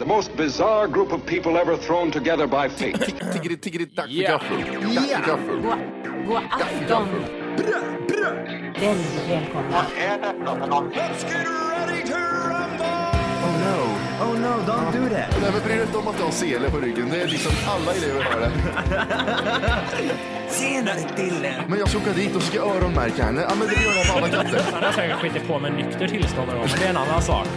The most bizarre group of people ever thrown together by fate. Tiggeri, tiggeri, dack för Ja. gaffel. Dack för gaffel. God, afton. Väldigt välkomna. Oh no, oh no, don't do that. Nej men bry dig inte om att du har sele på ryggen. Det är liksom alla elever har det. Tjenare Dille! Men jag ska åka dit och ska öronmärka henne. Ja men det gör jag på alla katter. Han har säkert skitit på med nykter tillstånd någon gång, men det är en annan sak.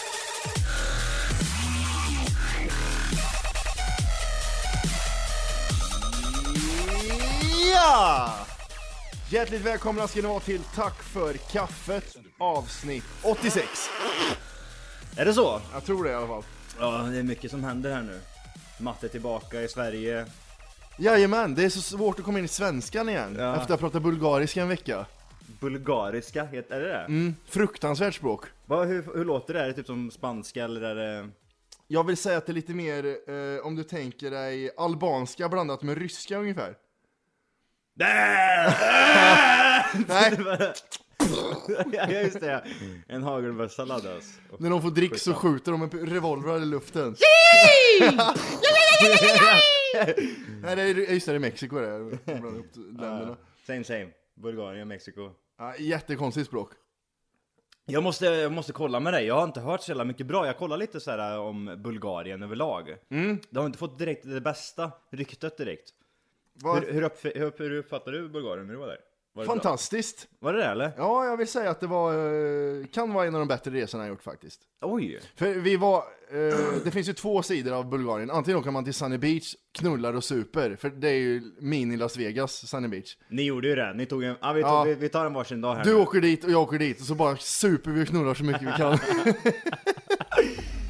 Hjärtligt välkomna ska ni vara till Tack för kaffet avsnitt 86. Är det så? Jag tror det i alla fall. Ja, det är mycket som händer här nu. Matte tillbaka i Sverige. Jajamän, det är så svårt att komma in i svenskan igen. Ja. Efter att ha pratat bulgariska en vecka. Bulgariska, heter- är det det? Mm, fruktansvärt språk. Vad, hur, hur låter det? Är det typ som spanska eller är det... Jag vill säga att det är lite mer, eh, om du tänker dig albanska blandat med ryska ungefär. Nej, ja, just det. En hagelbössa laddas. när de får drick så skjuter de en revolver i luften. Nej, det är, just det, det är Mexiko det. Jag blandar ihop länderna. Same same. Bulgarien, Mexiko. Ja, jättekonstigt språk. Jag måste, jag måste kolla med dig, jag har inte hört så jävla mycket bra. Jag kollar lite så här om Bulgarien överlag. Mm. Det har inte fått direkt det bästa ryktet direkt. Var, Hur, hur, upp, hur, hur uppfattade du Bulgarien när du var där? Var det bra? fantastiskt. Var det det eller? Ja, jag vill säga att det var, eh, kan vara en av de bättre resorna jag gjort faktiskt. Oj! För vi var, eh, det finns ju två sidor av Bulgarien. Antingen åker man till Sunny Beach, knullar och super. För det är ju mini Las Vegas, Sunny Beach. Ni gjorde ju det, ni tog en, ja, vi, tog, Ja. vi, vi tar en varsin dag här Du nu. åker dit och jag åker dit och så bara super vi och knullar så mycket vi kan.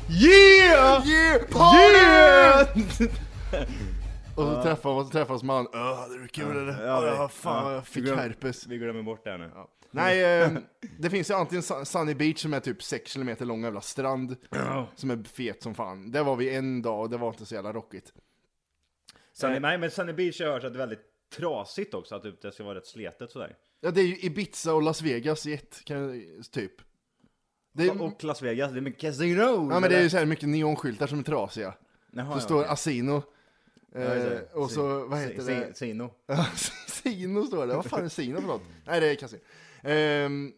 yeah! Yeah! Party! och så träffar man, så träffas man. Öh, hade du kul eller? Ja, det- ja fan ja. jag fick herpes. Vi glömmer bort det här nu. Nej, eh, det finns ju antingen Sun- Sunny Beach som är typ 6 km lång jävla strand. som är fet som fan. Där var vi en dag och det var inte så jävla rockigt. Sunny, nej men Sunny Beach har jag hört att det är väldigt trasigt också, att typ det ska vara rätt sletet sådär. Ja, det är ju Ibiza och Las Vegas i ett, kan jag, typ. Det är, Och Las Vegas, det är mycket casino! ja, men det är ju så här mycket neonskyltar som är trasiga. Jaha, Det ja, står okej. Asino. Ja, Eh, och så, vad heter det? si- Sino. Ja, Sino står det. Vad fan är Sino för något? Nej, det är kasino. Ehm,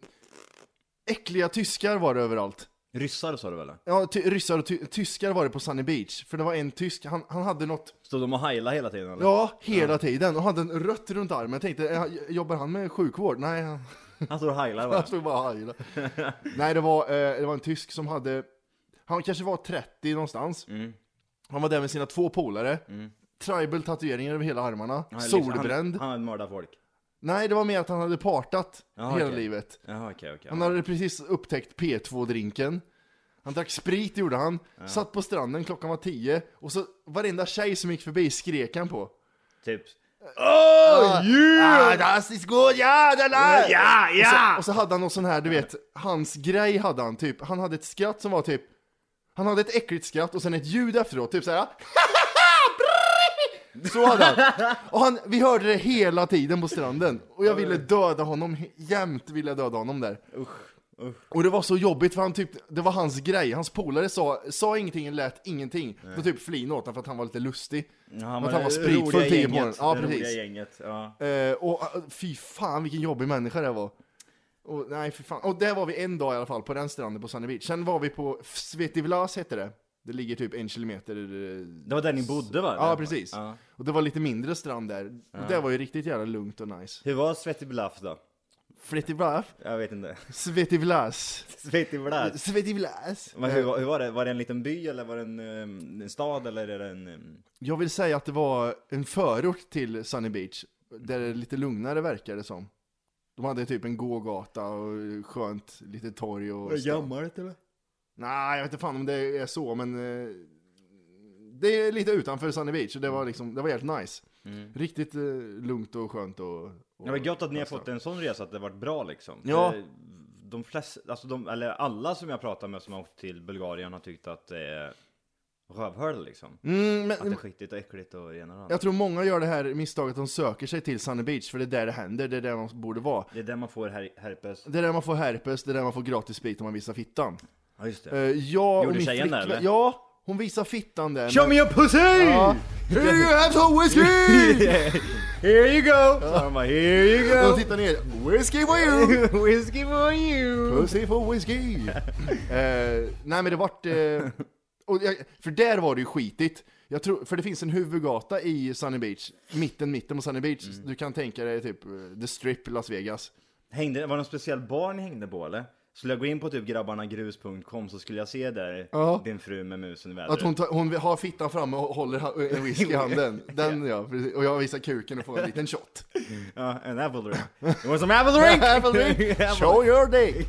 äckliga tyskar var det överallt. Ryssar sa du väl? Ja, ty- ryssar och ty- tyskar var det på Sunny Beach. För det var en tysk, han, han hade något, Stod de och heilade hela tiden eller? ja, hela tiden. Och hade en rött runt armen. Jag tänkte, eh, jobbar han med sjukvård? Nej, han, Han stod och heilade han va? stod bara och. Nej, det var, eh, det var en tysk som hade, han kanske var 30 någonstans. Mm. Han var där med sina två polare. Tribal tatueringar över hela armarna. Han liksom- Solbränd. Han, han hade mördat folk. Nej, det var mer att han hade partat Ja, hela okej. livet. Jaha okej okej. Han hade precis upptäckt P2-drinken. Han drack sprit gjorde han. Satt på stranden, klockan var 10. Och så varenda tjej som gick förbi skrek han på. Typ. Oh yeah! Ah, das ist gut, ja, den är! Ja, Och så, och så hade han någon sån här, du vet, hans grej hade han typ. Han hade ett skratt som var typ, han hade ett äckligt skratt och sen ett ljud efteråt, typ såhär. Så han. Och han, vi hörde det hela tiden på stranden. Och jag ville döda honom, jämt ville jag döda honom där. Och det var så jobbigt för han typ, det var hans grej, hans polare sa, sa ingenting, lät ingenting. Då typ flina åt honom för att han var lite lustig. Ja, att men han var spritfull tio på morgonen. Ja, det precis. gänget. Ja. Eh, och eh, fy fan vilken jobbig människa det var. Och, nej, fy fan. och där var vi en dag i alla fall, på den stranden på Sunny Beach. Sen var vi på Svetivlas hette det. Det ligger typ en kilometer. eh, Det var där ni bodde va? Ja, precis. Ja. Och det var lite mindre strand där. Och det var ju riktigt jävla lugnt och nice. Hur var Svettig Bluff då? Svetivlas? Jag vet inte. Svetivlas. Svettig Bluff? Svetivlas. Men hur, var- hur var det? Var det en liten by eller var det en, ehm, en stad eller är det en... Jag vill säga att det var en förort till Sunny Beach. Där det lite lugnare verkar det som. De hade typ en gågata och skönt, lite torg och... gammalt eller? Nej, jag vet inte fan om det är så, men... eh, det är lite utanför Sunny Beach och det var liksom, det var helt nice. Riktigt eh, lugnt och skönt och... och Det var gött att ni har fått en sån resa att det varit bra liksom. Ja. De flesta, alltså de, eller alla som jag pratar med som har åkt till Bulgarien har tyckt att det är rövhål liksom. Mm, Att det är men, skitigt och äckligt och det ena och andra. jag tror många gör det här misstaget att de söker sig till Sunny Beach för det är där det händer, det är där man borde vara. Det är där man får her herpes. Det är där man får herpes, det är där man får gratis sprit om man visar fittan. Ja just Uh, det. jag och Gjorde min tjejen det, flickvän, eller? ja, hon visar fittan där. Show me your pussy! Ja. Here you have some whiskey! Here you go! Så han bara, here you Och go! tittar ner, whiskey for you! Whiskey for you! Pussy for whiskey! Eh, nej men det vart... Uh, och jag, för där var det ju skitigt. Jag tror, för det finns en huvudgata i Sunny Beach, mitten, mitten på Sunny Beach. Mm. Du kan tänka dig typ eh, The Strip, Las Vegas. Hängde, var det någon speciell bar ni hängde på eller? Skulle jag gå in på typ grabbarnagrus.com så skulle jag se där Ja. din fru med musen i vädret. Att hon, tar, hon har fittan framme och håller en whisky i handen. Den ja, precis. och jag visar kuken och får en liten shot. Ja, en apple drink. You want some apple drink? Apple drink. Show your dick!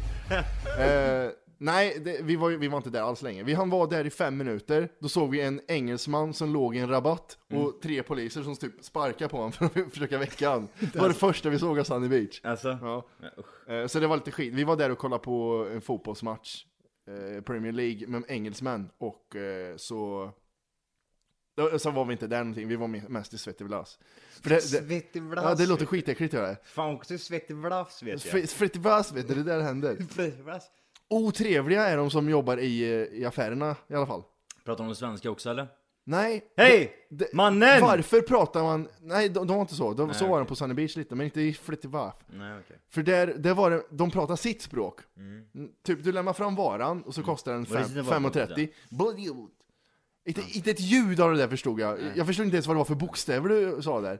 Eh, nej, det, vi, var, vi var inte där alls länge. Vi han var där i fem minuter, då såg vi en engelsman som låg i en rabatt och tre poliser som typ sparkade på honom för att försöka väcka honom. Det var det första vi såg av Sunny Beach. Alltså, Ja. ja. Eh, så det var lite skit. Vi var där och kollade på en fotbollsmatch, eh, Premier League, med engelsmän och eh, så då- så var vi inte där någonting, vi var me- mest i svettig Vlas. För det, det, Svettig ja, vlass. det låter skitäckligt gör det. Fan också svettig vlass vet jag. Svettig Vlas vet du, det är där händer. Otrevliga är de som jobbar i, eh, i affärerna i alla fall. Pratar de svenska också eller? Nej! Hej! Mannen! Varför pratar man... Nej, de, de var inte så. De, så Nej, var de på Sunny Beach lite, men inte i Frittivaf. Nej okej. För där, där var det, de pratar sitt språk. Mm, Typ, du lämnar fram varan och så kostar den Vad är fem- det var 5,30. Bollywood. Inte, inte ett ljud av det där förstod jag. Jag förstod inte ens vad det var för bokstäver du sa där.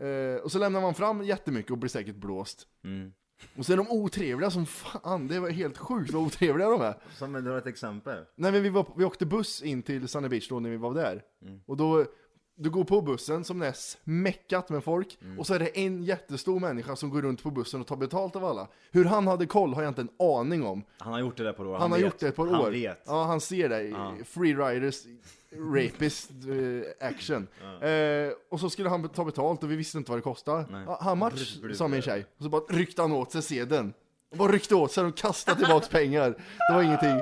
Eh, och så lämnar man fram jättemycket och blir säkert blåst. Mm. Och så är de otrevliga som fan, det var helt sjukt vad otrevliga de är. Som du har ett exempel. Nej men vi, var, vi åkte buss in till Sunny Beach då när vi var där. Och då, du går på bussen som är smäckat med folk, och så är det en jättestor människa som går runt på bussen och tar betalt av alla. Hur han hade koll har jag inte en aning om. Han har gjort det där på år. Han, har vet. gjort det ett par Han år. vet. Ja, han ser det. Ja. Freeriders, rapist eh, action. Eh, och så skulle han ta betalt och vi visste inte vad det kostade. Ja, brr, sa min tjej. Och så bara ryckte han åt sig sedeln. Och bara ryckte åt sig och kastade tillbaks pengar. Det var ingenting.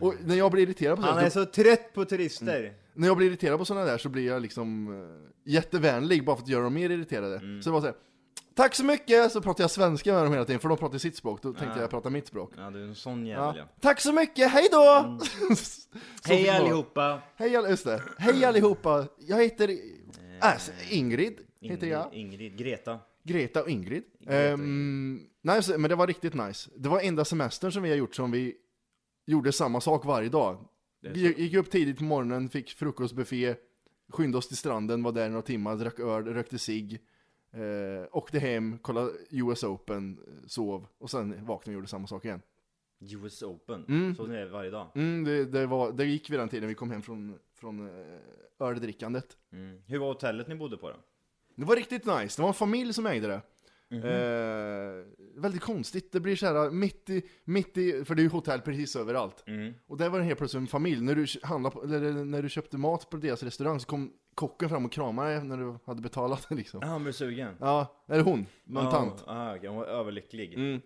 Och när jag blir irriterad på Han sånt, är så trött på turister. När jag blir irriterad på sådana där så blir jag liksom eh, jättevänlig bara för att göra dem mer irriterade. Mm. Så det var så här, Tack så mycket! Så pratar jag svenska med dem hela tiden, för de pratar sitt språk. Då tänkte jag prata mitt språk. Ja, du är en sån Ja. jävel ja. Tack så mycket, hej då! Fick Hej allihopa! Hej, all- just det. Hej allihopa! Jag heter äh, Ingrid, heter jag. Ingrid, Greta. Greta och Ingrid. Greta nej, så- men det var riktigt nice. Det var enda semestern som vi har gjort som vi gjorde samma sak varje dag. Det gick upp tidigt på morgonen, fick frukostbuffé, skyndade oss till stranden, var där några timmar, drack öl, rökte cigg, eh, åkte hem, kollade US Open, eh, sov och sen vaknade och gjorde samma sak igen. US Open. Mm. Så ni är varje dag. Mm, det, det, var, det gick vid den tiden vi kom hem från, från eh, öldrickandet. Mm. Hur var hotellet ni bodde på då? Det var riktigt nice, det var en familj som ägde det. Mhm. Eh, väldigt konstigt, det blir så här mitt i, mitt i, för det är ju hotell precis överallt. Mm. Och där var det helt plötsligt en familj, när du, handlade på, eller när du köpte mat på deras restaurang så kom kocken fram och kramade dig när du hade betalat liksom. Ja, han blev sugen. Ja, eller hon, någon Ja, tant. Ah, okej, hon var överlycklig. Mm.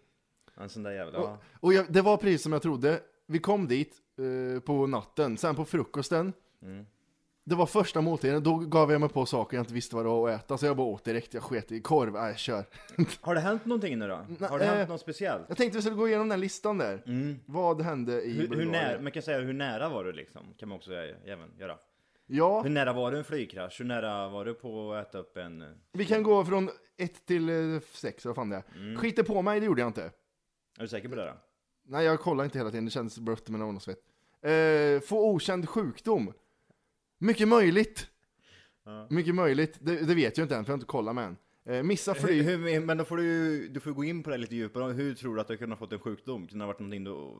En sån där jävel. Ja. Och jag, det var precis som jag trodde. Vi kom dit eh, på natten, sen på frukosten. Mm. Det var första måltiden, då gav jag mig på saker jag inte visste vad det var att äta, så jag bara åt direkt. Jag sket i korv, nej kör. Har det hänt någonting nu då? Nej, Har det hänt eh, något speciellt? Jag tänkte vi skulle gå igenom den listan där. Mm. Vad hände i Hur, hur nära, man kan säga hur nära var du liksom? Kan man också även göra. Ja, Hur nära var du en flygkrasch? Hur nära var du på att äta upp en... eh, vi kan gå från 1 till 6, vad fan det är. Mm. Skiter på mig, det gjorde jag inte. Är du säker på det då? Nej, jag kollade inte hela tiden, det kändes brött med någon svett. Eh, få okänd sjukdom. Mycket möjligt. Ja. Mycket möjligt. Det, det vet jag inte än, för jag har inte kollat med än. Eh, missa Hur, flyg. hur, men då får du, du får gå in på det lite djupare. Hur tror du att du kunde ha fått en sjukdom? Kunde det ha varit någonting du...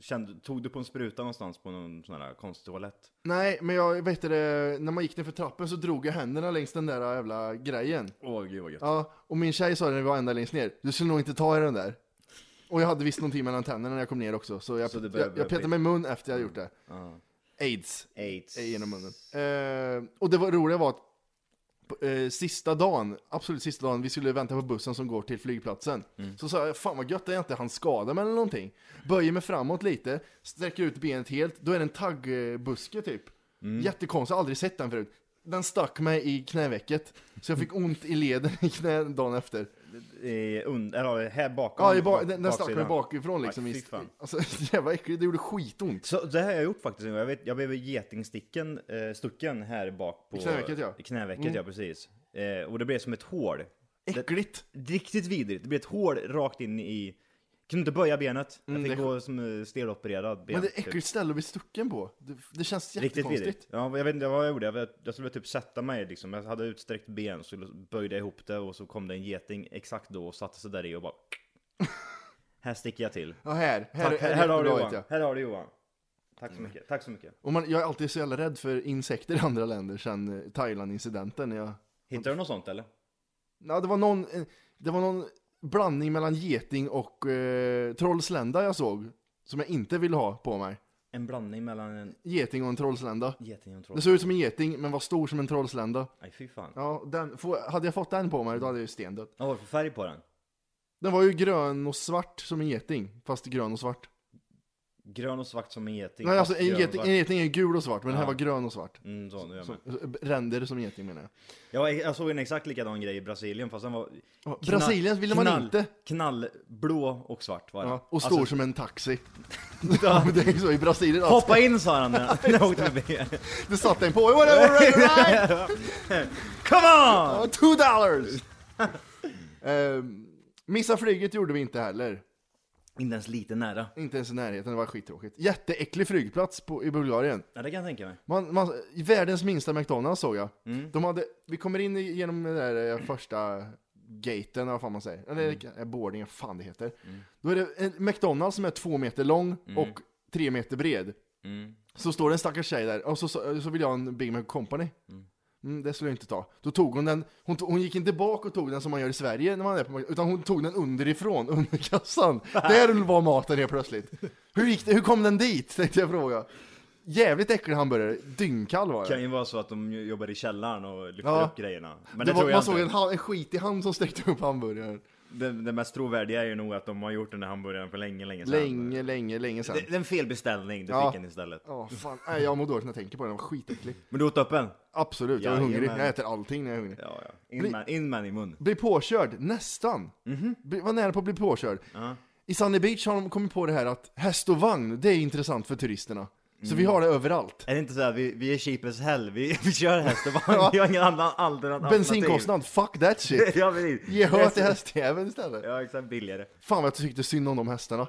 Kände, tog du på en spruta någonstans på någon sån här konstig toalett? Nej, men jag vet det, när man gick ner för trappen så drog jag händerna längs den där jävla grejen. Åh gud vad gött. Ja, och min tjej sa det när vi var ända längst ner, du skulle nog inte ta i den där. Och jag hade visst någonting mellan tänderna när jag kom ner också, så jag, Så jag, jag petade mig i mun efter jag gjort det. Ja. Aids. Aids. är genom munnen. Eh, och det var roliga var att eh, sista dagen, absolut sista dagen, vi skulle vänta på bussen som går till flygplatsen. Så sa jag, fan vad gött jag inte skada mig eller någonting. Böjer mig framåt lite, sträcker ut benet helt, då är det en taggbuske typ. Jättekonstigt, aldrig sett den förut. Den stack mig i knävecket, så jag fick ont i leden i knä dagen efter. I, und, eller här bakom. Ja, i ba- den, den stack mig bakifrån liksom. Aj, alltså jävla äckligt, det gjorde skitont. Så det här har jag gjort faktiskt. Jag, vet, jag blev getingsticken, eh, stucken här bak på... I knävecket, ja. I knävecket, ja precis. Eh, och det blev som ett hål. Äckligt. Riktigt vidrigt. Det blev ett hål rakt in i... Kunde inte böja benet. Mm, jag fick det- gå som eh, stelopererad ben. Men det är typ. äckligt ställe att bli stucken på. Det, det känns Riktigt jättekonstigt. vidrigt. Ja, jag vet inte vad jag gjorde. Jag, jag skulle typ sätta mig liksom. Jag hade utsträckt ben, så böjde jag ihop det och så kom det en geting exakt då och satte sig där i och bara... här sticker jag till. Ja, här. Här, Tack, är här, här har du Johan. jag. Här har du Johan. Tack så mycket. Tack så mycket. Och man, jag är alltid så jävla rädd för insekter i andra länder sen eh, Thailand-incidenten. Jag, Hittar du något sånt eller? ja, det, var någon, eh, det var någon blandning mellan geting och eh, trollslända jag såg. Som jag inte ville ha på mig. En blandning mellan en Geting och en trollslända. geting och en Det såg ut som en geting, men var stor som en trollslända. Nej fy fan. Ja, den, få, hade jag fått den på mig, då hade jag ju stendött. Vad var det för färg på den? Den var ju grön och svart som en geting, fast grön och svart. Grön och svart som en geting. Nej, alltså en grön geting, en geting är gul och svart, men den här Ja. var grön och svart. Mm, så, nu Så, med. ränder som geting menar jag. Jag, jag såg en exakt likadan grej i Brasilien fast den var Ja, knall- Brasilien ville man knall- inte. Knallblå och svart var den. Ja, och stor Alltså, som en taxi. ja, det är så i Brasilien. alltså. Hoppa in sa han när jag åkte förbi. Det satt en på. Whatever, right, right. Come on! Ja, Two dollars! Ehm, missa flyget gjorde vi inte heller. Inte ens lite nära. Inte ens i närheten, det var skittråkigt. Jätteäcklig flygplats på, i Bulgarien. Ja, det kan jag tänka mig. Man, man, världens minsta McDonalds såg jag. Mm. De hade, vi kommer in genom den där eh, första gaten, eller vad fan man säger. Eller mm. boarding, vad fan det heter. Då är det en McDonalds som är två meter lång och tre meter bred. Mm. Så står det en stackars tjej där, och så, så, så vill jag ha en Big Mac Company. Mm, det skulle jag inte ta. Då tog hon den, hon, tog, hon gick inte bak och tog den som man gör i Sverige när man är på utan hon tog den underifrån, under kassan. Där var maten helt plötsligt. Hur gick det, hur kom den dit? Tänkte jag fråga. Jävligt äcklig hamburgare, dyngkall var Det kan ju vara så att de jobbar i källaren och lyfter Ja. upp grejerna. Men det, det var, tror jag man såg inte. en, ha- en skitig hand som sträckte upp hamburgaren. Det, det mest trovärdiga är ju nog att de har gjort den där hamburgaren för länge, länge sedan. Länge, länge, länge sedan. Det, det är en felbeställning, du Ja. fick en istället. Ja, fan. Nej, jag mår dåligt när jag tänker på den, den var skitäcklig. Men du åt upp en? Absolut, jag är Jajamän. hungrig. Jag äter allting när jag är hungrig. Ja, ja. In, Bli- man, in man i mun. Bli påkörd, nästan. Bli, var nära på att bli påkörd. I Sunny Beach har de kommit på det här att häst och vagn, det är intressant för turisterna. Så vi har det överallt. Är det inte så här, vi, vi är cheap as hell, vi, vi kör häst och vagn, vi har ingen annan alternativ. Bensinkostnad, fuck that shit. ja, precis. Ge hö till hästjäveln istället. Ja, exakt, billigare. Fan vad jag tyckte synd om de hästarna.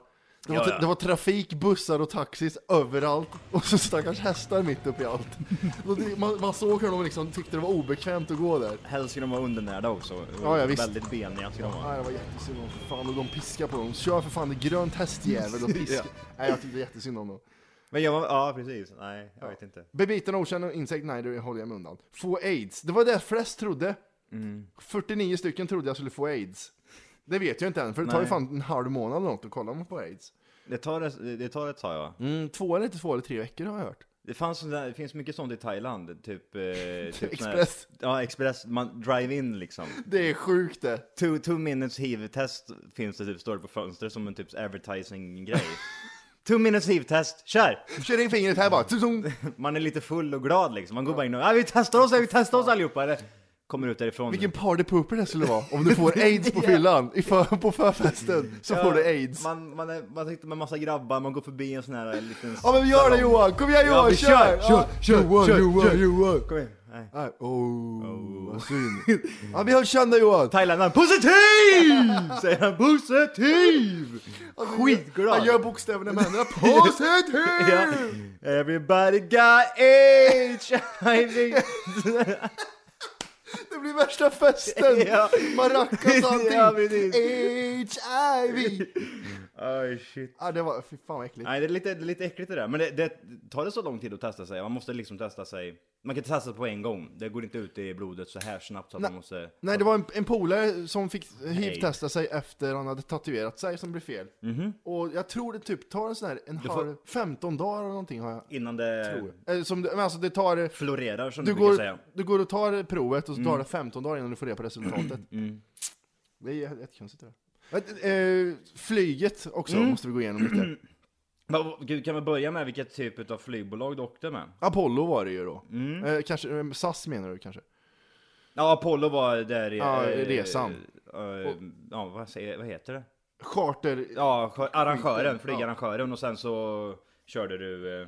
Det var, Ja, ja. det var trafik, bussar och taxis överallt och så stackars hästar mitt uppe i allt. Och det, man, man såg hur de liksom tyckte det var obekvämt att gå där. Helst ska de vara undernärda också. Ja, ja, visst. Väldigt beniga ska de vara. Nej, det var jättesynd om fan och de piskar på dem. Kör för fan det är grönt hästjävel och piska. Nej, jag tyckte jättesynd om dem. Men jag ja precis, nej jag vet inte. Bebiten okänd insekt, nej det håller jag mig undan. Få aids, det var det flest trodde. Mm. 49 stycken trodde jag skulle få aids. Det vet jag inte än, för det tar ju fan en halv månad eller något att kolla får aids. Det tar det tar ett tag ja. Mm, två eller inte två eller tre veckor har jag hört. Det, fanns det finns mycket sånt i Thailand, typ... Eh, typ Express. Ja, Express, man drive-in liksom. Det är sjukt det. Two, two minutes hiv-test finns det typ, står det på fönstret som en typ advertising-grej. two minutes hiv-test, kör! Kör in fingret här bara. Man är lite full och glad liksom, man går bara in och ah, vi testar oss, vi testar oss allihopa! Eller? Kommer ut därifrån. Vilken partypooper det skulle vara om du får aids på fyllan, i för, på förfesten, så får du aids. Man, man, är, man sitter med massa grabbar, man går förbi en sån här liten... Ja men gör det Johan, kom igen Johan, vi kör! kör, Ja. kör, Johan, kör, Johan, kör. Johan! Kom igen. Nej. Nej, oh, vad synd. Ja vi höll kända Johan! Thailand, positiv! Säger han, positiv! Skitglad! Han gör bokstäverna med händerna, positiv! Ja. Everybody got HIV! Det blir värsta festen! Ja. Maracas och allting! Ja. HIV! Aj shit. Ja, det var, fy fan vad äckligt. Nej det är lite, det är lite äckligt det där. Men det, det tar det så lång tid att testa sig? Man måste liksom testa sig. Man kan inte testa på en gång. Det går inte ut i blodet så här snabbt så att Nej. man måste... Nej, det var en, en polare som fick hiv-testa sig efter han hade tatuerat sig som blev fel. Och jag tror det typ tar en sån här, en Mhm. får- halv, 15 dagar eller någonting har jag. Innan det Tror jag. Eller som, men alltså det tar, florerar som du du, brukar går, säga. du går och tar provet och så Mm. tar det 15 dagar innan du får reda på resultatet. Det är jättekonstigt det där. Eh, flyget också Mm. måste vi gå igenom lite. Gud, kan vi börja med vilket typ av flygbolag du åkte med? Apollo var det ju då. Mm. Eh, kanske, eh, SAS menar du kanske? Ja, Apollo var där i... Ja, eh, resan. eh, ja, vad, säger, vad heter det? Charter Ja, arrangören, Ja. flygarrangören och sen så körde du eh,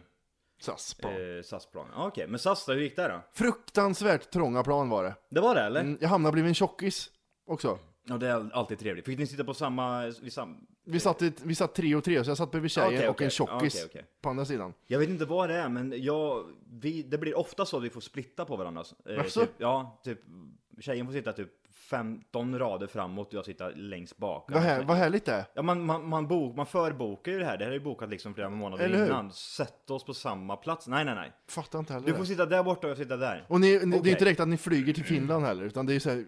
SAS plan. eh, SAS-plan. Ja, Okej, men SAS då, hur gick det då? Fruktansvärt trånga plan var det. Det var det eller? Mm, Jag hamnade bredvid en tjockis också. Ja, det är alltid trevligt. Fick ni sitta på samma... Vid sam... Vi satt, i, vi satt tre och tre, så jag satt bredvid tjejen Okej, och okej. en tjockis okej, okej. på andra sidan. Jag vet inte vad det är, men jag, vi, det blir ofta så att vi får splitta på varandra. Eh, Jaså? typ, ja, typ tjejen får sitta typ 15 rader framåt och jag sitter längst bak. Vad, här, vad härligt det är. Ja, man, man, man, bok, man förbokar ju det här. Det här är ju bokat liksom flera månader Eller hur? innan. Sätt oss på samma plats. Nej, nej, nej. Fattar inte heller Du det. får sitta där borta och jag sitter där. Och ni, ni, det är Okej. inte direkt att ni flyger till Finland heller, utan det är ju så här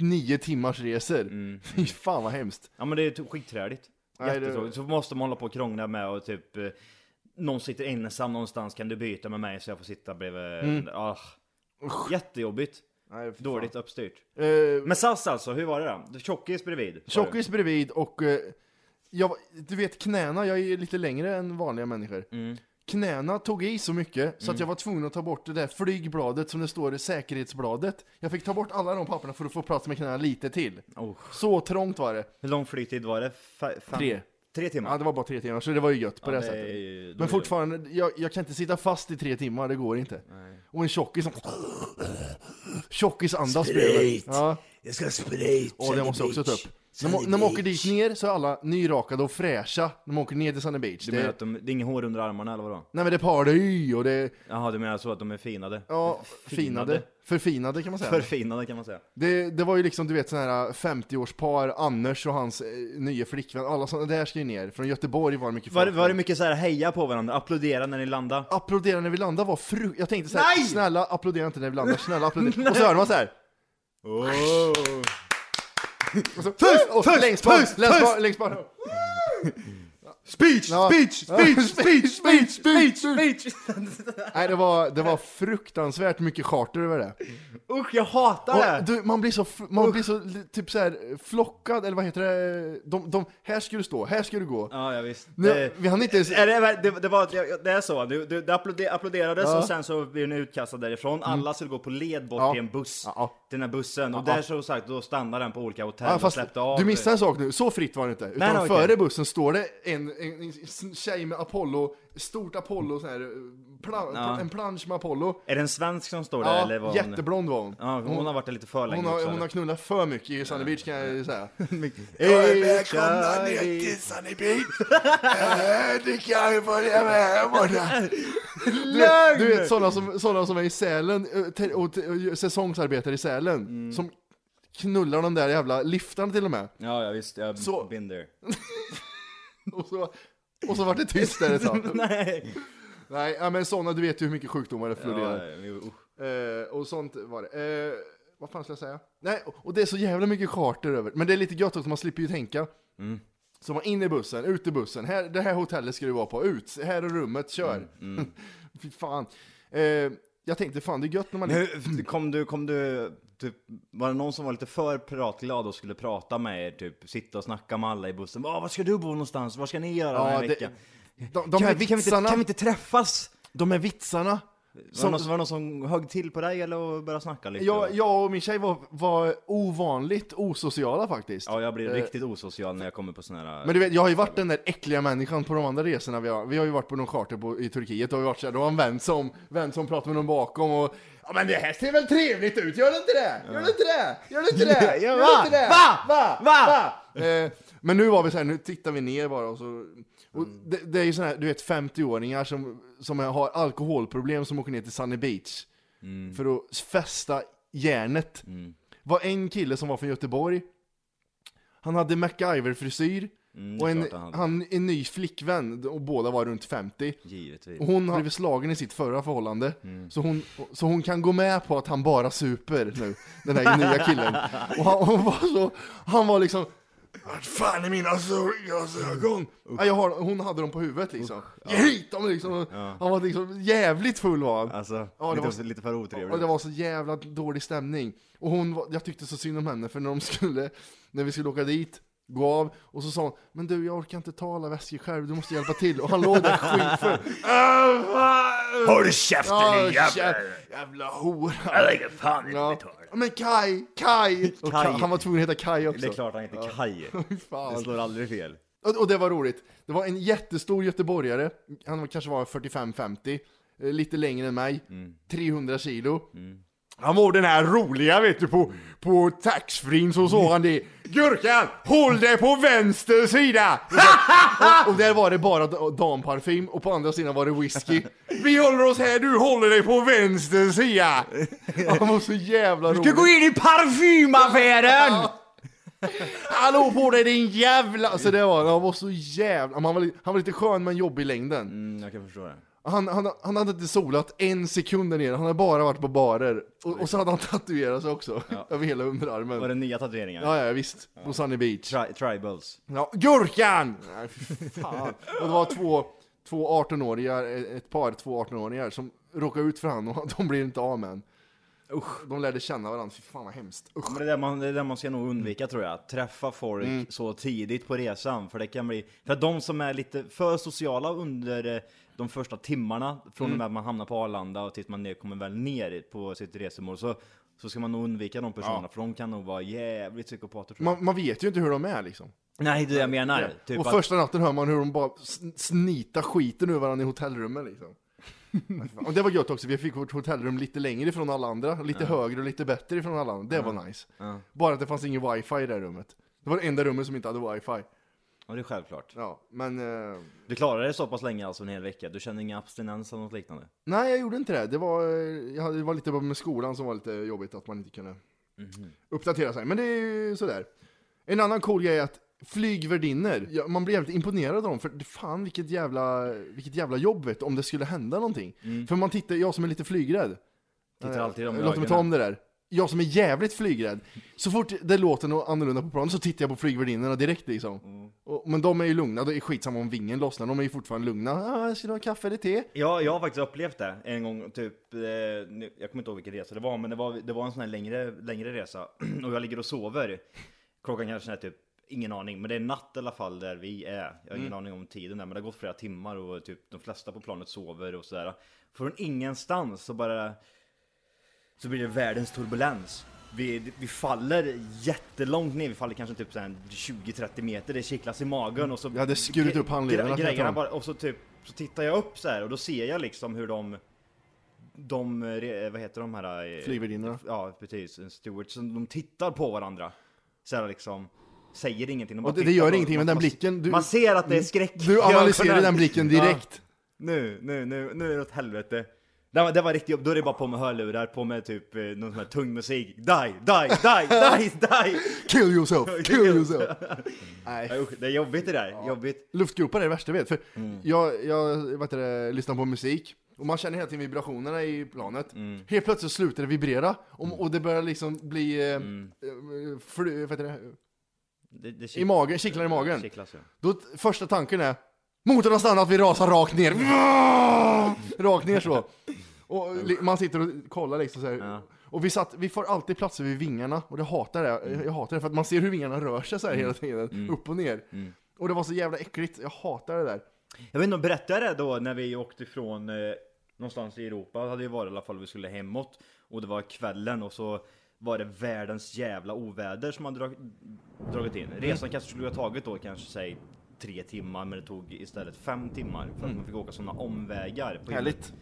nio timmars resor. Mm. Fy fan vad hemskt. Ja, men det är t- skitträligt. Nej, det- Jättetråkigt. Så måste man hålla på och krångla med och typ... Eh, någon sitter ensam någonstans, kan du byta med mig så jag får sitta bredvid? Mm. Ah. Jättejobbigt. Nej, fy fan. Dåligt uppstyrt. Eh, Men SAS alltså, hur var det då? Tjockis bredvid? tjockis bredvid och eh, jag, du vet knäna, jag är lite längre än vanliga människor. Mm. Knäna tog i så mycket så att jag var tvungen att ta bort det där flygbladet som det står i säkerhetsbladet. Jag fick ta bort alla de papperna för att få plats med knäna lite till. Oh. Så trångt var det. Hur lång flygtid var det? Fa- fem- Tre. Tre timmar? Ja, det var bara tre timmar, så det var ju gött på Ja, det, det sättet. ju- Men fortfarande, jag, jag kan inte sitta fast i tre timmar, det går inte. Och en tjockis som... Tjockis andas bredvid. Ja. Jag ska ha sprit. Och det måste jag också ta upp. När man, när man åker dit ner så är alla nyrakade och fräscha när man åker ner till Sunny Beach. Du menar Det, att de, det är inget hår under armarna eller vadå? nej men det är party och det är, Jaha, du menar så att de är finade? ja, finade. Förfinade kan man säga. Förfinade kan man säga. Det, det var ju liksom, du vet sån här 50-årspar, Anders och hans eh, nya flickvän, alla sådana där ska ju ner. Från Göteborg var det mycket Var, folk var det mycket så här heja på varandra, applådera när ni landade? Applådera när vi landade var fru... Jag tänkte såhär, Nej! snälla applådera inte när vi landar, snälla applådera. och så hörde man såhär. Så, puss, längst bak, längst bak. Speech! Ja. Speech! Speech! Speech! Speech! Speech! Speech! Nej, det var, det var fruktansvärt mycket charter över det. Usch, jag hatar det! Du, man blir så, man blir så typ så här flockad, eller vad heter det? De, de, här ska du stå, här ska du gå. Ja, ja visst. Nu, Det- vi hann inte ens... Är det, det, det, var, det, är så, det, det, det applåder- applåderades Ja. Mm. och sen så blev ni utkastade därifrån. Alla skulle gå på led bort Ja. till en buss. Ja. Till den här bussen. Och där så sagt, då stannade den på olika hotell Ja, och släppte av. du missade en sak nu, så fritt var det inte. Utan Nej, nej, före bussen står det en, en, en tjej med Apollo, stort Apollo, så här, plan, Ja. en plansch med Apollo. Är det en svensk som står där Ja, eller? Var hon... jätteblond var hon. Ja, hon, har varit där lite för länge Hon har, också, hon har knullat för mycket i Sunny Beach kan jag ju säga. Välkomna ner till Sunny Beach. Du kan följa med här borta. Du, du vet sådana som, såna som är i Sälen, eh, och, och säsongsarbetare i Sälen, Mm. som knullar de där jävla liftarna till och med. Ja, ja visst. Jag har been there. Och så, och så vart det tyst där ett tag. Nej. Nej, ja, men sådana, du vet ju hur mycket sjukdomar det florerar. Ja, jo. Eh, och sånt var det. Eh, vad fan ska jag säga? Nej, och det är så jävla mycket charter över. Men det är lite gött också, man slipper ju tänka. Mm. Så man in i bussen, ut i bussen, här, det här hotellet ska du vara på, ut, här är rummet, kör. Mm, Fy fan. Eh, jag tänkte fan det är gött när man... Hur, kom du, kom du, typ, var det någon som var lite för pratglad och skulle prata med er, typ sitta och snacka med alla i bussen? Ah, var ska du bo någonstans? Vad ska ni göra den Ja, här det- veckan? de, de kan, här vi, kan, vi inte, vitsarna, kan vi inte träffas? de här vitsarna. Var det, Som, någon, var det någon som högg till på dig eller och började snacka lite? jag, jag och min tjej var, var ovanligt osociala faktiskt. ja, jag blir Eh, riktigt osocial när jag kommer på såna här... Men du vet, jag har ju varit den där äckliga människan på de andra resorna vi har. Vi har ju varit på någon charter på, i Turkiet, och vi har varit så här, då har en vän som, vän som pratar med någon bakom och Ja men det här ser väl trevligt ut, gör det inte det? Gör det inte det? Gör det inte det? Ja, Gör va? det inte det? Va? Va? Va? Eh, men nu var vi så här, nu tittar vi ner bara och så och det, det är ju såna här, du vet 50-åringar som, som har alkoholproblem som åker ner till Sunny Beach för att fästa järnet. var en kille som var från Göteborg, han hade MacGyver-frisyr, Mm, och en, han han, en ny flickvän, och båda var runt 50. Givetvis. Och hon har blivit slagen i sitt förra förhållande, Mm. så, hon, så hon kan gå med på att han bara super nu, den här nya killen. Och han, var så, han var liksom Vart fan är mina solglasögon? Ja, jag har, hon hade dem på huvudet liksom. Ge hit dem liksom! Han var liksom jävligt full var han. Alltså, Ja, det lite, var- lite för otrevligt. Och det var så jävla dålig stämning. Och hon, var- jag tyckte så synd om henne, för när de skulle, när vi skulle åka dit, gå av, och så sa hon, men du jag orkar inte ta alla väskor själv, du måste hjälpa till. Och han låg där skitfull. Håll käften Ja, din jävla, jävla hora. Jag lägger fan i Ja. mitt hår. Men Kai, Kai! Och Kai. Ka- Han var tvungen att heta Kai också. Det är klart han heter Kaj. Fy Det slår aldrig fel. Och, och det var roligt. Det var en jättestor göteborgare, han kanske var 45-50, eh, lite längre än mig, 300 kilo. Han var den här roliga vet du på, på taxfree så sa han det. Gurkan, håll dig på vänster sida! Och och, där var det bara da- damparfym och på andra sidan var det whisky. Vi håller oss här, du håller dig på vänster sida! Han var så jävla rolig. in i parfymaffären! Hallå på dig din jävla... Alltså det var, han var så jävla... Han var, han var lite skön men jobbig i längden. Mm, jag kan förstå det. Han, han, han hade inte solat en sekund där nere, han hade bara varit på barer. Och, och så hade han tatuerat sig också, över hela underarmen. Var det nya tatueringar? Ja, ja visst. På Sunny Beach. Tri- tribals. Ja, Gurkan! Nej, fy fan. Och det var två, två 18-åringar, ett par två 18-åringar som råkade ut för han och de blev inte av med han. Usch, de lärde känna varandra, fy fan vad hemskt. Usch. Men det är det man, det är det man ska nog undvika tror jag. Träffa folk Mm. så tidigt på resan. För det kan bli... För att de som är lite för sociala under eh, de första timmarna, från Mm. och med att man hamnar på Arlanda och tills man ner, kommer väl ner på sitt resmål, så, så ska man nog undvika de personerna, för de kan nog vara jävligt psykopater tror jag. Man, man vet ju inte hur de är liksom. Nej, det är det jag menar. Typ och att, första natten hör man hur de bara sn- snitar skiten ur varandra i hotellrummet liksom. och det var gött också, vi fick vårt hotellrum lite längre ifrån alla andra, lite högre och lite bättre ifrån alla andra. Det var nice. Ja. Bara att det fanns ingen wifi i det här rummet. Det var det enda rummet som inte hade wifi. Ja, det är självklart. Ja, men... Eh, Du klarade det så pass länge alltså en hel vecka? Du kände ingen abstinens eller något liknande? nej, jag gjorde inte det. Det var, eh, jag hade, det var lite med skolan som var lite jobbigt, att man inte kunde uppdatera sig. Men det är ju sådär. En annan cool grej är att flygvärdinnor, ja, man blir jävligt imponerad av dem, för fan vilket jävla, vilket jävla jobb vet du, om det skulle hända någonting. För man tittar, jag som är lite flygrädd, Tittar alltid i de Eh, Låt mig ta om det där. Jag som är jävligt flygrädd, så fort det låter något annorlunda på planen så tittar jag på flygvärdinnorna direkt liksom. Och, men de är ju lugna, det är skitsamma om vingen lossnar, de är ju fortfarande lugna. Ah, ska du ha kaffe eller te? Ja, jag har faktiskt upplevt det en gång, typ, eh, jag kommer inte ihåg vilken resa det var, men det var, det var en sån här längre, längre resa, och jag ligger och sover. Klockan kanske är typ, ingen aning, men det är natt i alla fall där vi är. Jag har ingen aning om tiden där, men det har gått flera timmar och typ de flesta på planet sover och sådär. Från ingenstans så bara, så blir det världens turbulens. Vi, vi faller jättelångt ner, vi faller kanske typ så här 20-30 meter, det kittlas i magen och så... Jag hade skurit upp handlederna, Grejerna bara, och så typ, så tittar jag upp så här och då ser jag liksom hur de de, vad heter de här? eh, Flygvärdinnorna. Ja, precis. En steward. Så de tittar på varandra. Så här liksom, säger ingenting. De Och det, gör ingenting, men den blicken, du, Man ser att det är skräck du analyserar den blicken direkt. Nu, nu, nu, nu är det åt helvete. Det var, det var riktigt jobb. Då är det bara på med hörlurar, på med typ eh, någon sån här tung musik. Die, die, die, die, die! Kill yourself, kill yourself! Nej, Ja, usch, Det är jobbigt det där, jobbigt. luftgropar är det värsta jag vet, för Mm. jag, jag vet det, lyssnar på musik, och man känner hela tiden vibrationerna i planet. Mm. Helt plötsligt slutar det vibrera, och, och det börjar liksom bli, eh, Mm. eh, fly, vet det, Det, det i magen, kittlar i magen. Kittlas, ja. Då första tanken är, motorn har stannat, vi rasar rakt ner. Rakt ner så. Och li- man sitter och kollar liksom så här. Ja. Och vi, satt, vi får alltid platser vid vingarna, och det hatar jag. Jag hatar det, för att man ser hur vingarna rör sig så här hela tiden, upp och ner. Och det var så jävla äckligt, jag hatar det där. Jag vet inte om berättade det då när vi åkte ifrån eh, någonstans i Europa, det hade ju varit i alla fall vi skulle hemåt och det var kvällen och så var det världens jävla oväder som hade drag, dragit in. Resan kanske skulle ha tagit då kanske säg tre timmar men det tog istället fem timmar för att man fick åka sådana omvägar. På Härligt.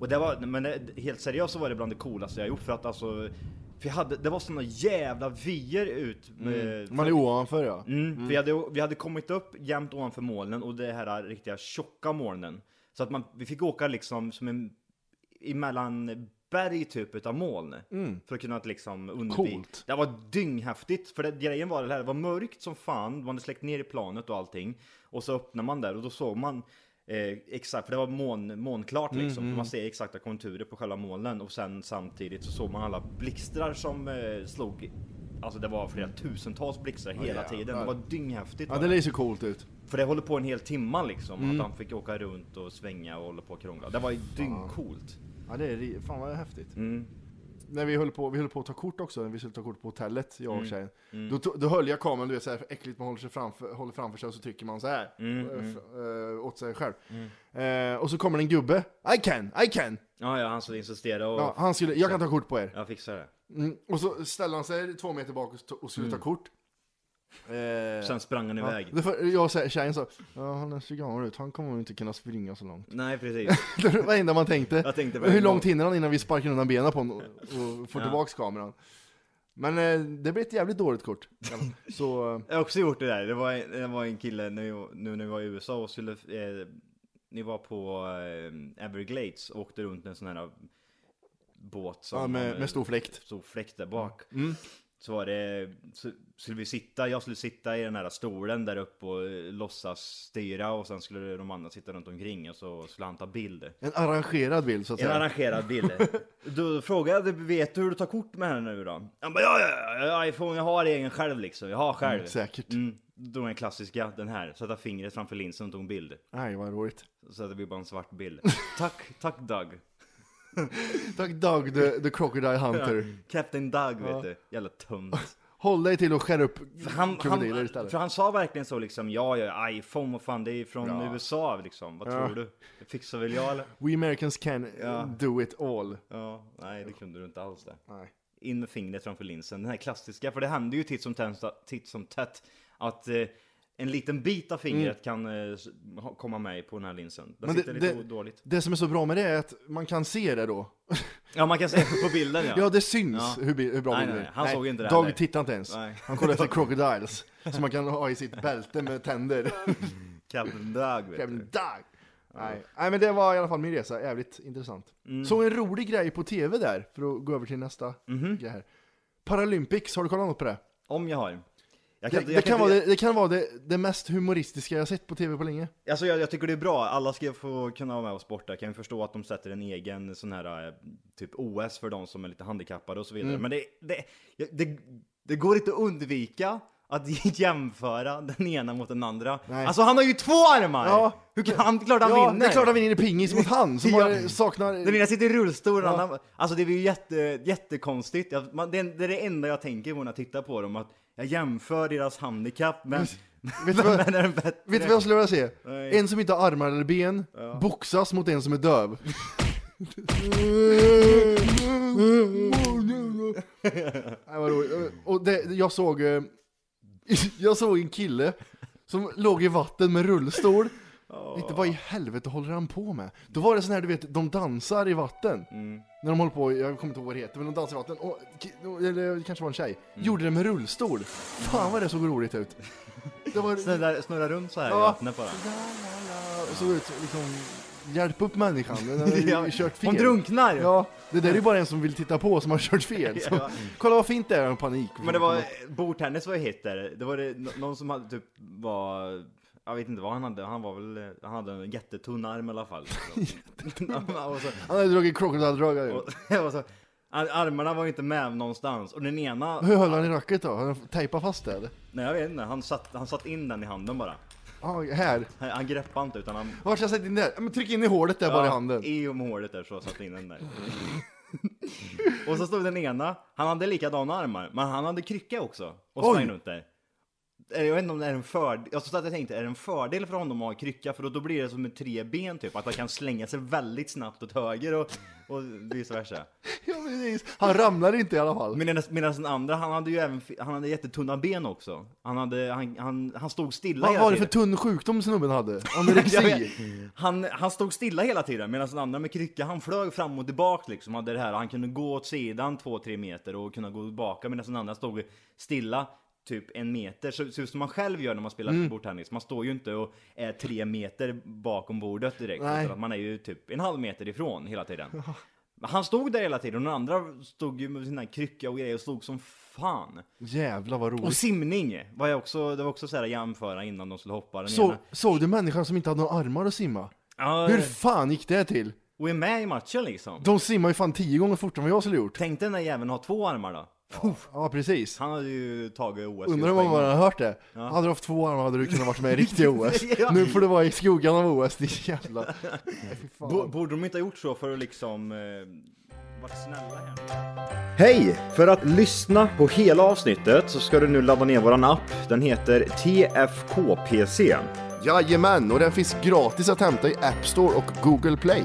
Och det var, men det, helt seriöst så var det bland det coolaste jag gjort för att alltså för jag hade, det var såna jävla vyer ut. Med, Man är ovanför ja. Mm, Vi, hade, vi hade kommit upp jämt ovanför molnen och det här riktiga tjocka molnen. Så att man, vi fick åka liksom som en, emellan berg typ utav moln. För att kunna liksom undvika. Coolt. Det var dynghäftigt. För det, grejen var det här, det var mörkt som fan. Man hade släckt ner i planet och allting. Och så öppnar man där och då såg man Eh, exakt, för det var mån, månklart liksom. Man ser exakta konturer på själva molnen och sen samtidigt så såg man alla blixtrar som eh, slog Alltså det var flera tusentals blixtrar hela tiden. Det var dynghäftigt. Ja, det ser coolt ut. För det håller på en hel timma liksom. Att han fick åka runt och svänga och hålla på och krångla. Det var ju dyngcoolt. Ja, det är fan vad häftigt. Mm. När vi höll, på, vi höll på att ta kort också, när vi skulle ta kort på hotellet, jag och Mm. tjejen. Då, to- då höll jag kameran, du vet såhär äckligt, man håller, sig framför, håller framför sig och så trycker man så här Mm, eh, f- eh, åt sig själv. Eh, och så kommer det en gubbe, I can, I can! Ja, ja, han skulle insistera och Ja, han skulle, jag kan ta kort på er. jag fixar det. Mm, och så ställer han sig två meter bak och, skulle ta kort. Eh, Sen sprang han ja, iväg. det för, jag och tjejen sa, ja han är så gammal ut, han kommer nog inte kunna springa så långt. Nej, precis. Det var det enda man tänkte. Jag tänkte Hur långt hinner han innan vi sparkar undan benen på honom och, får Ja. tillbaks kameran? Men eh, det blir ett jävligt dåligt kort. Så, Jag har också gjort det där. Det var, det var en kille nu, nu när vi var i USA och skulle, eh, ni var på eh, Everglades och åkte runt en sån här båt som Ja, med- med stor fläkt. Stor fläkt där bak. Mm. Så var det, så skulle vi sitta, jag skulle sitta i den här stolen där uppe och eh, låtsas styra och sen skulle de andra sitta runt omkring och så skulle han ta bild. en arrangerad bild så att En säga. arrangerad bild. Då frågade jag, vet du hur du tar kort med henne nu då? Han bara, ja, ja, ja, iPhone, jag har egen själv liksom, jag har själv. Mm, säkert. Mm, då är den klassiska, den här, sätta fingret framför linsen och tog en bild. Nej vad roligt. Så det blir bara en svart bild. tack, tack Doug. Tack Doug the, the Crocodile Hunter. Captain Doug vet du, jävla tönt. Håll dig till att skära upp Han, krokodiler han, istället. för han sa verkligen så liksom, ja, ja, iPhone, vad fan, det är från Ja. USA liksom, vad Ja. tror du? Det fixar väl jag eller? We Americans can Ja. do it all. Ja, nej det kunde du inte alls det. Nej. in med fingret framför linsen. Den här klassiska, för det händer ju titt som tätt, titt som tätt att eh, en liten bit av fingret kan eh, komma med på den här linsen. Den Mm. Sitter det- lite det- dåligt. Det som är så bra med det är att man kan se det då. Ja, man kan se på bilden ja. Ja, det syns Ja. hur, hur bra Nej, bilden nej, är. han såg inte det heller. tittar inte ens. Nej. Han kollar efter crocodiles. som man kan ha i sitt bälte med tänder. Captain Doug vet du. Doug! Nej. Nej men det var i alla fall min resa, jävligt intressant. Mm. Såg en rolig grej på tv där, för att gå över till nästa Mhm. grej här. Paralympics, har du kollat något på det? Om jag har. Jag Det, kan, det, jag kan inte- vara det, det kan vara det, det mest humoristiska jag sett på tv på länge. Alltså jag, jag tycker det är bra, alla ska få kunna vara med och sporta. Kan ju förstå att de sätter en egen sån här eh, typ OS för de som är lite handikappade och så Mm. vidare. Men det, det, det, det går inte att undvika att jämföra den ena mot den andra. Nej. Alltså han har ju två armar! Ja. Hur kan han, klart han ja, vinner! det är klart han vinner i pingis mot han som Ja. har, saknar... Den ena sitter i rullstol, Ja. ja. annan, alltså det är ju jätte, jättekonstigt. Jag, man, det, det är det enda jag tänker på när jag tittar på dem, att jag jämför deras handikapp, men... Vet du vad-? Vet du vad jag skulle vilja se? Nej. En som inte har armar eller ben, boxas mot en som är döv. Nej, vad roligt. Och det, jag såg, eh, jag såg en kille som låg i vatten med rullstol. Inte vad i helvete håller han på med? Då var det sån här, du vet, de dansar i vatten. När de håller på, jag kommer inte ihåg vad det heter, men de dansar i vatten. Och, eller det kanske var en tjej. Gjorde det med rullstol. Fan vad det såg roligt ut. Det var, Snurra, snurra runt så här Ja. i vattnet bara. och så ut, liksom, hjälp upp människan, den har ju Ja, kört fel. Hon drunknar! Ja, det där är ju bara en som vill titta på som har kört fel. Så, Ja. Kolla vad fint det är, en panik. Men det var, bordtennis var ju hit där. Det var det, nå- någon som hade typ var, jag vet inte vad han hade, han var väl, han hade en jättetunn arm i alla fall. och så, Han hade dragit krokodildragare. och, och så, ar- armarna var ju inte med någonstans. Och den ena, Hur höll han i racket då? Har han tejpat fast det eller? nej jag vet inte, han satt, han satt in den i handen bara. Ja, här. Han, han greppade inte utan han... Vart ska jag sätta in det? Ja, men tryck in i hålet där bara i handen. I om hålet där så satt in den där. och så stod den ena, han hade likadana armar, men han hade krycka också. Och Oj. sprang runt där. Jag vet inte om det är en fördel, jag satt och tänkte, är det en fördel för honom att ha krycka? För då, då blir det som med tre ben typ, att han kan slänga sig väldigt snabbt åt höger och, och vice versa. Ja, precis. Han ramlade inte i alla fall. Medan, medan den andra, han hade ju även, han hade jättetunna ben också. Han hade, han, han, han stod stilla Vad var det för tunn sjukdom snubben hade? Anorexi? Han, han stod stilla hela tiden medan den andra med krycka, han flög fram och tillbaka liksom. Hade det här, han kunde gå åt sidan två, tre meter och kunna gå tillbaka medan den andra stod stilla typ en meter. Så så som man själv gör när man spelar Mm. bordtennis. Man står ju inte och är tre meter bakom bordet direkt. Nej. Utan att man är ju typ en halv meter ifrån hela tiden. Han stod där hela tiden och den andra stod ju med sina krycka och grejer och slog som fan. Jävlar vad Och roligt. simning var jag också, det var också så här jämföra innan de skulle hoppa. Den Så, ena. såg du människan som inte hade några armar att simma? Ja, Hur fan gick det till? och är med i matchen liksom. De simmar ju fan tio gånger fortare än vad jag skulle gjort. Tänk dig den där jäveln har två armar då. Ja, precis. Han hade ju tagit OS. Undrar om man har hört det. Hade du haft två armar hade du kunnat varit med i riktiga OS. Ja. Nu får du vara i skuggan av OS, din jävla... Nej, Borde de inte ha gjort så för att liksom eh, varit snälla här? Hej! För att lyssna på hela avsnittet så ska du nu ladda ner våran app. Den heter TFKPC. Jajamän, och den finns gratis att hämta i App Store och Google Play.